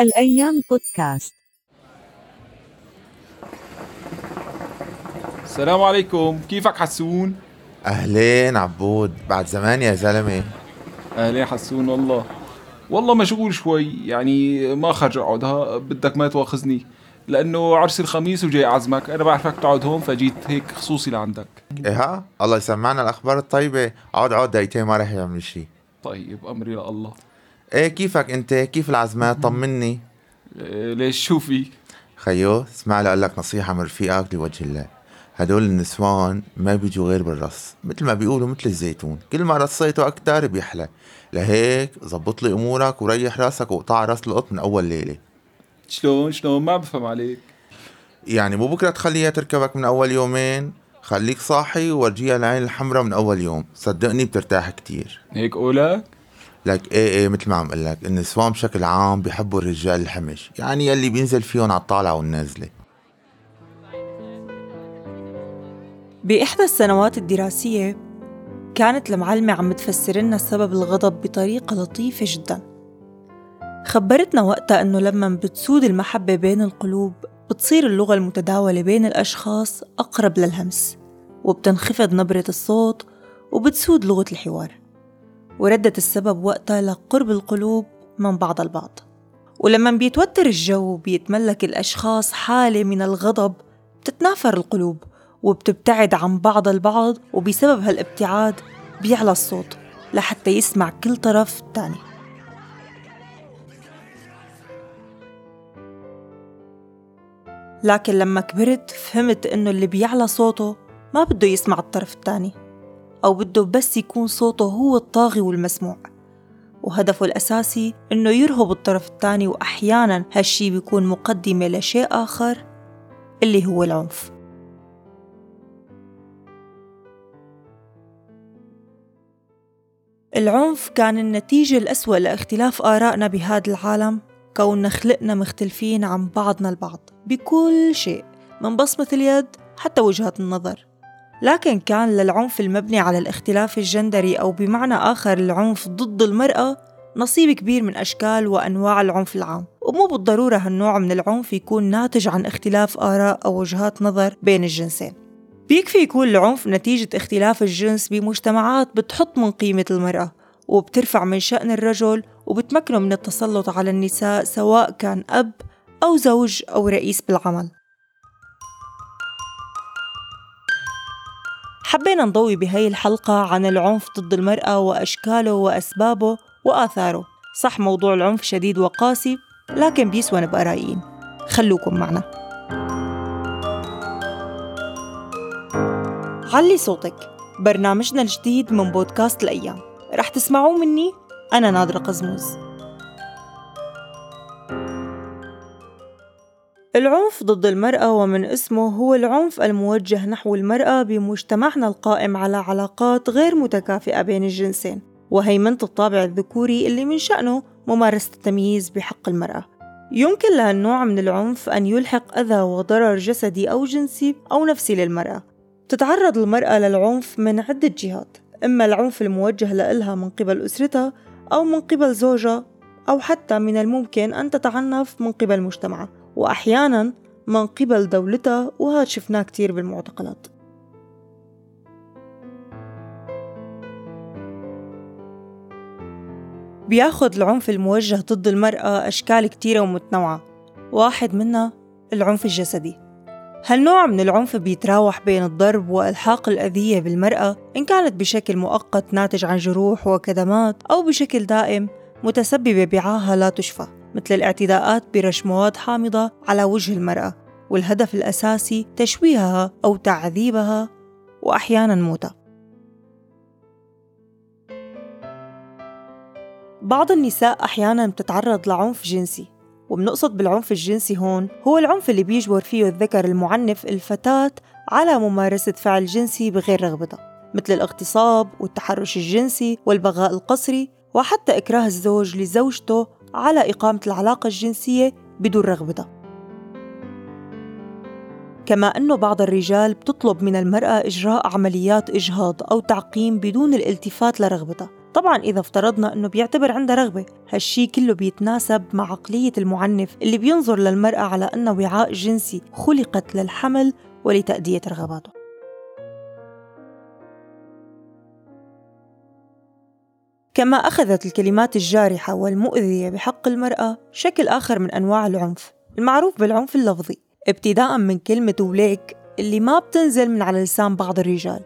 الأيام بودكاست. السلام عليكم. كيفك حسون؟ أهلين عبود. بعد زمان يا زلمة. أهلين حسون والله. والله مشغول شوي. يعني ما خرج اقعد ها بدك ما تواخذني. لأنه عرس الخميس وجاي اعزمك أنا بعرفك تقعد هون فجيت هيك خصوصي لعندك. إيه. ها الله يسمعنا الأخبار الطيبة. أقعد أقعد دقيقتين ما رح يعمل شيء طيب أمري لله. إيه كيفك أنت؟ كيف العزمات؟ طمني. إيه ليش؟ شو في؟ خيو اسمع لي أقول لك نصيحة من رفيقك لوجه الله. هدول النسوان ما بيجوا غير بالرص مثل ما بيقولوا مثل الزيتون. كل ما رصيته أكتر بيحلى. لهيك زبط لي أمورك وريح راسك وقطع راس القط من أول ليلة. شلون؟ شلون؟ ما بفهم عليك. يعني مو بكرة تخليها تركبك من أول يومين؟ خليك صاحي وورجيها العين الحمراء من أول يوم. صدقني بترتاح كتير. هيك قولك؟ لك إيه إيه مثل ما عم قول لك النسوان بشكل عام بيحبوا الرجال الحمش. يعني يلي بينزل فيهم على الطالعه والنازلة. بإحدى السنوات الدراسية كانت المعلمة عم تفسر لنا سبب الغضب بطريقة لطيفة جدا. خبرتنا وقتها أنه لما بتسود المحبة بين القلوب بتصير اللغة المتداولة بين الأشخاص أقرب للهمس وبتنخفض نبرة الصوت وبتسود لغة الحوار. وردت السبب وقتها لقرب القلوب من بعض البعض. ولما بيتوتر الجو بيتملك الأشخاص حالة من الغضب بتتنافر القلوب وبتبتعد عن بعض البعض وبسبب هالابتعاد بيعلى الصوت لحتى يسمع كل طرف التاني لكن لما كبرت فهمت إنه اللي بيعلى صوته ما بده يسمع الطرف التاني. أو بده بس يكون صوته هو الطاغي والمسموع. وهدفه الأساسي إنه يرهب الطرف التاني وأحيانا هالشي بيكون مقدمة لشيء آخر اللي هو العنف. العنف كان النتيجة الأسوأ لاختلاف آرائنا بهذا العالم. كوننا خلقنا مختلفين عن بعضنا البعض بكل شيء من بصمة اليد حتى وجهات النظر. لكن كان للعنف المبني على الاختلاف الجندري أو بمعنى آخر العنف ضد المرأة نصيب كبير من أشكال وأنواع العنف العام. ومو بالضرورة هالنوع من العنف يكون ناتج عن اختلاف آراء أو وجهات نظر بين الجنسين. بيكفي يكون العنف نتيجة اختلاف الجنس بمجتمعات بتحط من قيمة المرأة وبترفع من شأن الرجل وبتمكنه من التسلط على النساء سواء كان أب أو زوج أو رئيس بالعمل. حبينا نضوي بهاي الحلقة عن العنف ضد المرأة وأشكاله وأسبابه وآثاره. صح موضوع العنف شديد وقاسي لكن بيسوى نبقى رايقين خلوكم معنا. علي صوتك برنامجنا الجديد من بودكاست الأيام. رح تسمعوه مني أنا نادرة قزموز. العنف ضد المرأة ومن اسمه هو العنف الموجه نحو المرأة بمجتمعنا القائم على علاقات غير متكافئة بين الجنسين وهيمنة الطابع الذكوري اللي من شأنه ممارسة التمييز بحق المرأة. يمكن لهالنوع من العنف أن يلحق أذى وضرر جسدي أو جنسي أو نفسي للمرأة. تتعرض المرأة للعنف من عدة جهات إما العنف الموجه لإلها من قبل أسرتها أو من قبل زوجها أو حتى من الممكن أن تتعنف من قبل مجتمعها. وأحيانا من قبل دولتها وهذا شفناه كتير بالمعتقلات. بياخد العنف الموجه ضد المرأة أشكال كتيرة ومتنوعة. واحد منها العنف الجسدي. هالنوع من العنف بيتراوح بين الضرب وإلحاق الأذية بالمرأة إن كانت بشكل مؤقت ناتج عن جروح وكدمات أو بشكل دائم متسببة بعاهة لا تشفى؟ مثل الاعتداءات برش مواد حامضة على وجه المرأة والهدف الأساسي تشويهها أو تعذيبها وأحيانا موتها. بعض النساء أحيانا بتتعرض لعنف جنسي وبنقصد بالعنف الجنسي هون هو العنف اللي بيجبر فيه الذكر المعنف الفتاة على ممارسة فعل جنسي بغير رغبتها مثل الاغتصاب والتحرش الجنسي والبغاء القسري وحتى إكراه الزوج لزوجته على إقامة العلاقة الجنسية بدون رغبتها كما أنه بعض الرجال بتطلب من المرأة إجراء عمليات إجهاض أو تعقيم بدون الالتفات لرغبتها. طبعا إذا افترضنا أنه بيعتبر عندها رغبة هالشي كله بيتناسب مع عقلية المعنف اللي بينظر للمرأة على أنها وعاء جنسي خلقت للحمل ولتأدية رغباته. كما أخذت الكلمات الجارحة والمؤذية بحق المرأة شكل آخر من أنواع العنف المعروف بالعنف اللفظي ابتداء من كلمة وليك اللي ما بتنزل من على لسان بعض الرجال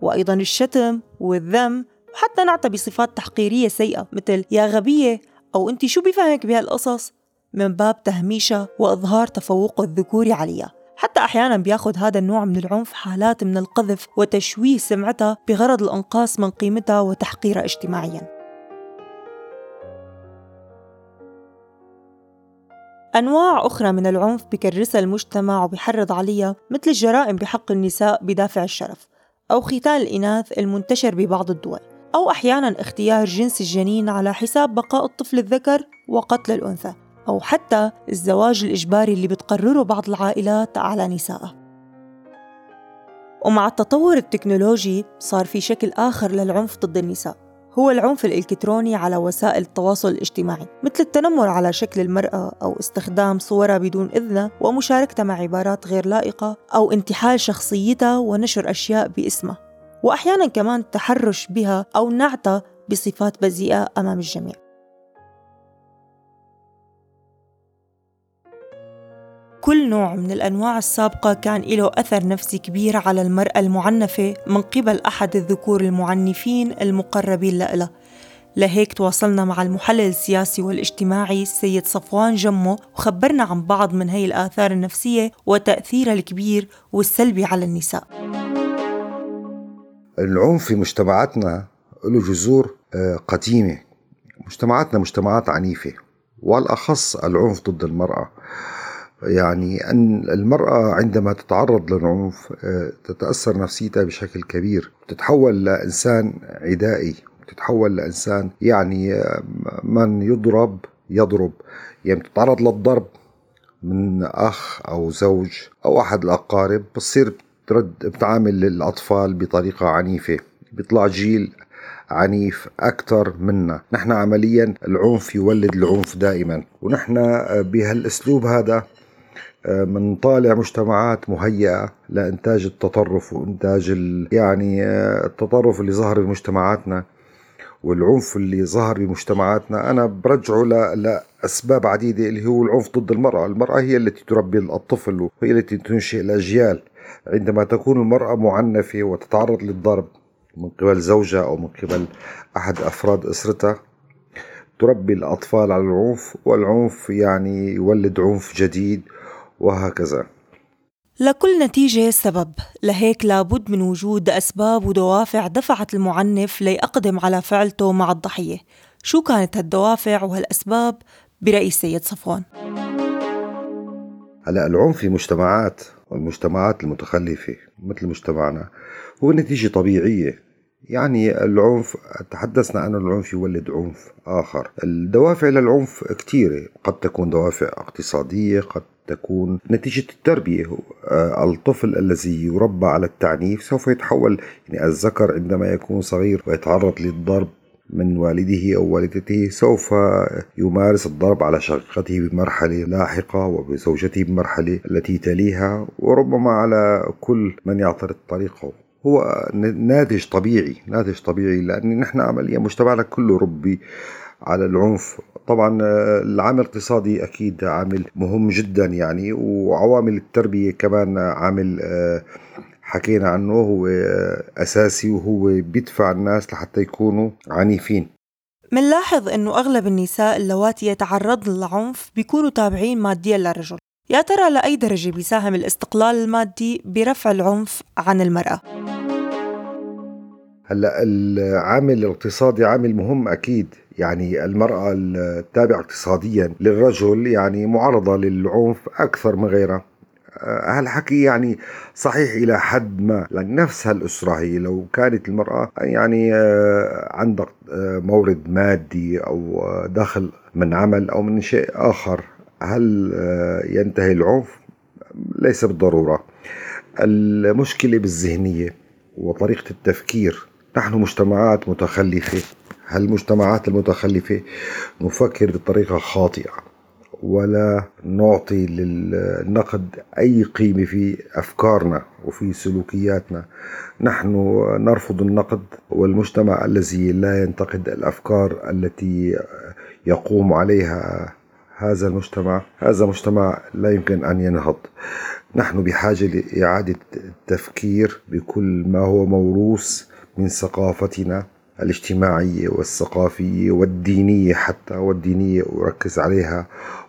وأيضا الشتم والذم وحتى نعتى بصفات تحقيرية سيئة مثل يا غبية أو أنت شو بفهمك بهالقصص؟ من باب تهميشها وإظهار تفوقه الذكوري عليها. حتى أحيانا بياخد هذا النوع من العنف حالات من القذف وتشويه سمعتها بغرض الإنقاص من قيمتها وتحقيرها اجتماعياً. أنواع أخرى من العنف بكرسها المجتمع وبحرض عليها مثل الجرائم بحق النساء بدافع الشرف أو ختان الإناث المنتشر ببعض الدول أو أحيانا اختيار جنس الجنين على حساب بقاء الطفل الذكر وقتل الأنثى. أو حتى الزواج الإجباري اللي بتقرره بعض العائلات على نسائها ومع التطور التكنولوجي صار في شكل آخر للعنف ضد النساء. هو العنف الإلكتروني على وسائل التواصل الاجتماعي مثل التنمر على شكل المرأة أو استخدام صورها بدون إذنها ومشاركتها مع عبارات غير لائقة أو انتحال شخصيتها ونشر أشياء باسمها وأحيانا كمان التحرش بها أو نعتها بصفات بذيئة أمام الجميع. كل نوع من الأنواع السابقة كان له أثر نفسي كبير على المرأة المعنفة من قبل أحد الذكور المعنفين المقربين لها لهيك تواصلنا مع المحلل السياسي والاجتماعي السيد صفوان جمو وخبرنا عن بعض من هي الآثار النفسية وتأثيرها الكبير والسلبي على النساء. العنف في مجتمعاتنا له جذور آه، قديمة. مجتمعاتنا مجتمعات عنيفة والأخص العنف ضد المرأة. يعني أن المرأة عندما تتعرض للعنف آه، تتأثر نفسيتها بشكل كبير. تتحول لإنسان عدائي. تتحول لإنسان يعني آه، من يضرب يضرب. يعني تتعرض للضرب من أخ أو زوج أو أحد الأقارب. بتصير بترد بتعامل الأطفال بطريقة عنيفة. بيطلع جيل عنيف أكثر منا. نحن عمليا العنف يولد العنف دائما. ونحن آه، بهالأسلوب هذا طالع مجتمعات مهيئة لإنتاج التطرف وإنتاج يعني آه، التطرف اللي ظهر بمجتمعاتنا والعنف اللي ظهر بمجتمعاتنا. أنا برجعه لأسباب عديدة اللي هو العنف ضد المرأة. المرأة هي التي تربي الطفل وهي التي تنشئ الأجيال. عندما تكون المرأة معنفة وتتعرض للضرب من قبل زوجها أو من قبل أحد أفراد أسرتها تربي الأطفال على العنف والعنف يعني يولد عنف جديد وهكذا. لكل نتيجة سبب لهيك لابد من وجود أسباب ودوافع دفعت المعنف ليقدم على فعلته مع الضحية. شو كانت هالدوافع وهالأسباب؟ برأي السيد صفوان؟ هلا العنف في مجتمعات والمجتمعات المتخلفة مثل مجتمعنا هو نتيجة طبيعية يعني العنف تحدثنا أن العنف يولد عنف آخر. الدوافع للعنف كثيرة قد تكون دوافع اقتصادية قد تكون نتيجة التربية. آه، الطفل الذي يربى على التعنيف سوف يتحول يعني الذكر عندما يكون صغير ويتعرض للضرب من والده أو والدته سوف يمارس الضرب على شقيقته بمرحلة لاحقة وبزوجته بمرحلة التي تليها وربما على كل من يعترض طريقه. هو ناتج طبيعي ناتج طبيعي لأن نحن عمليا مجتمعنا كله ربي على العنف. طبعا آه، العامل الاقتصادي أكيد عامل مهم جدا يعني وعوامل التربية كمان عامل آه، حكينا عنه هو أساسي وهو بيدفع الناس لحتى يكونوا عنيفين. منلاحظ إنه أغلب النساء اللواتي يتعرضن للعنف بيكونوا تابعين ماديا للرجل. يا ترى لأي درجة بيساهم الاستقلال المادي برفع العنف عن المرأة؟ هلأ العامل الاقتصادي عامل مهم أكيد. يعني المرأة التابعة اقتصاديا للرجل يعني معرضة للعنف أكثر من غيرها. هالحكي يعني صحيح إلى حد ما لأن نفس هالأسرة هي لو كانت المرأة يعني عندها مورد مادي أو دخل من عمل أو من شيء آخر. هل ينتهي العنف؟ ليس بالضرورة. المشكلة بالذهنية وطريقة التفكير. نحن مجتمعات متخلفة. هالمجتمعات المتخلفة نفكر بطريقة خاطئة. ولا نعطي للنقد أي قيمة في أفكارنا وفي سلوكياتنا. نحن نرفض النقد والمجتمع الذي لا ينتقد الأفكار التي يقوم عليها هذا المجتمع هذا مجتمع لا يمكن أن ينهض. نحن بحاجة لإعادة التفكير بكل ما هو موروث من ثقافتنا الاجتماعية والثقافية والدينية حتى والدينية أركز عليها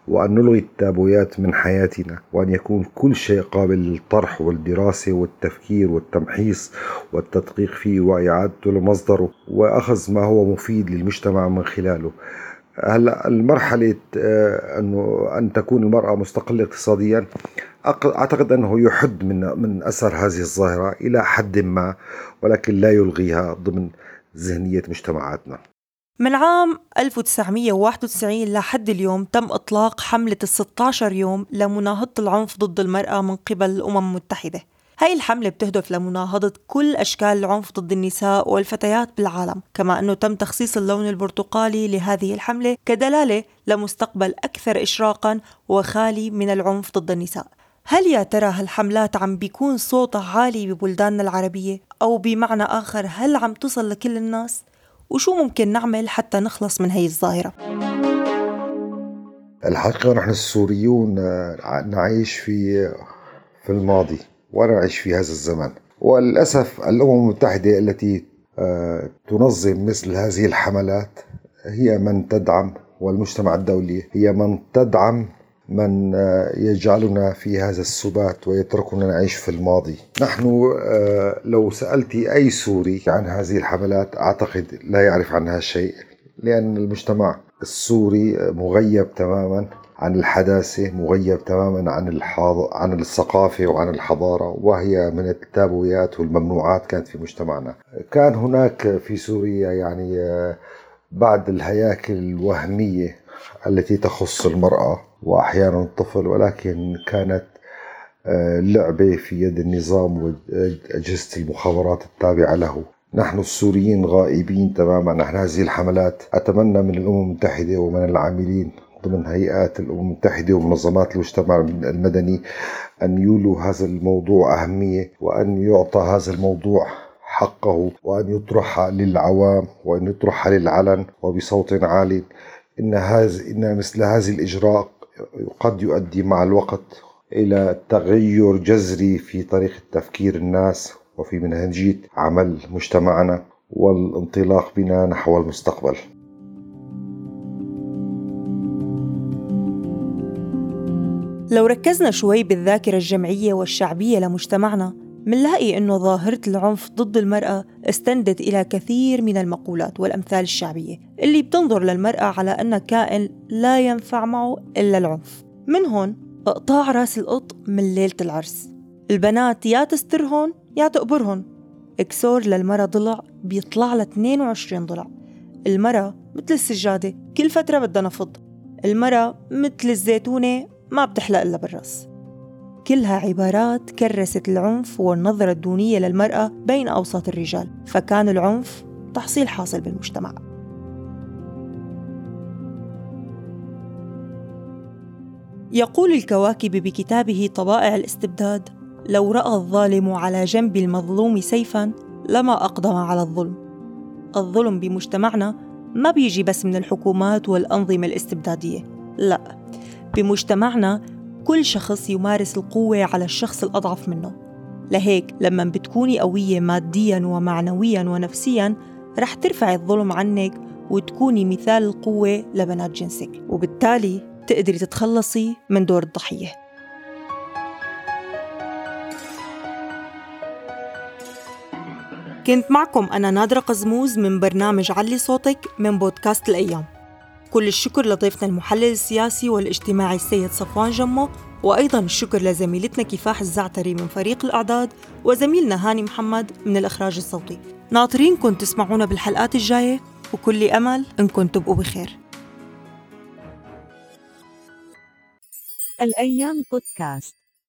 وأن نلغي التابويات من حياتنا وأن يكون كل شيء قابل للطرح والدراسة والتفكير والتمحيص والتدقيق فيه وإعادته لمصدره وأخذ ما هو مفيد للمجتمع من خلاله. هلا المرحلة آه، إنه أن تكون المرأة مستقلة اقتصاديا أعتقد إنه يحد من من أثر هذه الظاهرة إلى حد ما ولكن لا يلغيها ضمن ذهنية مجتمعاتنا. من عام 1991 لحد اليوم تم إطلاق حملة ال 16 يوم لمناهضة العنف ضد المرأة من قبل الأمم المتحدة. هاي الحملة بتهدف لمناهضة كل أشكال العنف ضد النساء والفتيات بالعالم كما أنه تم تخصيص اللون البرتقالي لهذه الحملة كدلالة لمستقبل أكثر إشراقا وخالي من العنف ضد النساء هل يا ترى هالحملات عم بيكون صوتها عالي ببلداننا العربية أو بمعنى آخر هل عم تصل لكل الناس؟ وشو ممكن نعمل حتى نخلص من هي الظاهرة؟ الحقيقة نحن السوريون نعيش في في الماضي ونعيش في هذا الزمن. وللأسف الأمم المتحدة التي آه، تنظم مثل هذه الحملات هي من تدعم والمجتمع الدولي هي من تدعم من آه، يجعلنا في هذا السبات ويتركنا نعيش في الماضي. نحن آه، لو سألت أي سوري عن هذه الحملات أعتقد لا يعرف عنها شيء لأن المجتمع السوري مغيب تماما. عن الحداثة مغيب تماما عن الحاض... عن الثقافة وعن الحضارة وهي من التابويات والممنوعات كانت في مجتمعنا. كان هناك في سوريا يعني آه، بعد الهياكل الوهمية التي تخص المرأة وأحيانا الطفل ولكن كانت آه، لعبة في يد النظام وأجهزة المخابرات التابعة له. نحن السوريين غائبين تماما عن هذه الحملات. أتمنى من الأمم المتحدة ومن العاملين ضمن هيئات الأمم المتحدة ومنظمات المجتمع المدني أن يولوا هذا الموضوع أهمية وأن يعطى هذا الموضوع حقه وأن يطرح للعوام وأن يطرح للعلن وبصوت عال إن هذا إن مثل هذه الإجراء قد يؤدي مع الوقت إلى تغير جذري في طريقة تفكير الناس وفي منهجية عمل مجتمعنا والانطلاق بنا نحو المستقبل. لو ركزنا شوي بالذاكرة الجمعية والشعبية لمجتمعنا منلاقي إنه ظاهرة العنف ضد المرأة استندت إلى كثير من المقولات والأمثال الشعبية اللي بتنظر للمرأة على أنها كائن لا ينفع معه إلا العنف. منهم إقطاع راس القط من ليلة العرس. البنات يا تسترهن يا تقبرهن. إكسور للمرأة ضلع بيطلع لها 22 ضلع. المرأة مثل السجادة كل فترة بدها نفض المرأة مثل الزيتونة ما بتحلق إلا بالرأس. كلها عبارات كرست العنف والنظرة الدونية للمرأة بين أوساط الرجال فكان العنف تحصيل حاصل بالمجتمع. يقول الكواكب بكتابه طبائع الاستبداد لو رأى الظالم على جنب المظلوم سيفا لما أقدم على الظلم. الظلم بمجتمعنا ما بيجي بس من الحكومات والأنظمة الاستبدادية لا بمجتمعنا كل شخص يمارس القوة على الشخص الأضعف منه. لهيك لما بتكوني قوية ماديا ومعنويا ونفسيا رح ترفعي الظلم عنك وتكوني مثال القوة لبنات جنسك. وبالتالي تقدري تتخلصي من دور الضحية. كنت معكم أنا نادرة قزموز من برنامج علي صوتك من بودكاست الأيام. كل الشكر لضيفنا المحلل السياسي والاجتماعي السيد صفوان جمو وأيضا الشكر لزميلتنا كفاح الزعتري من فريق الإعداد وزميلنا هاني محمد من الإخراج الصوتي. ناطرينكم تسمعونا بالحلقات الجاية وكل أمل إنكم تبقوا بخير. الأيام بودكاست.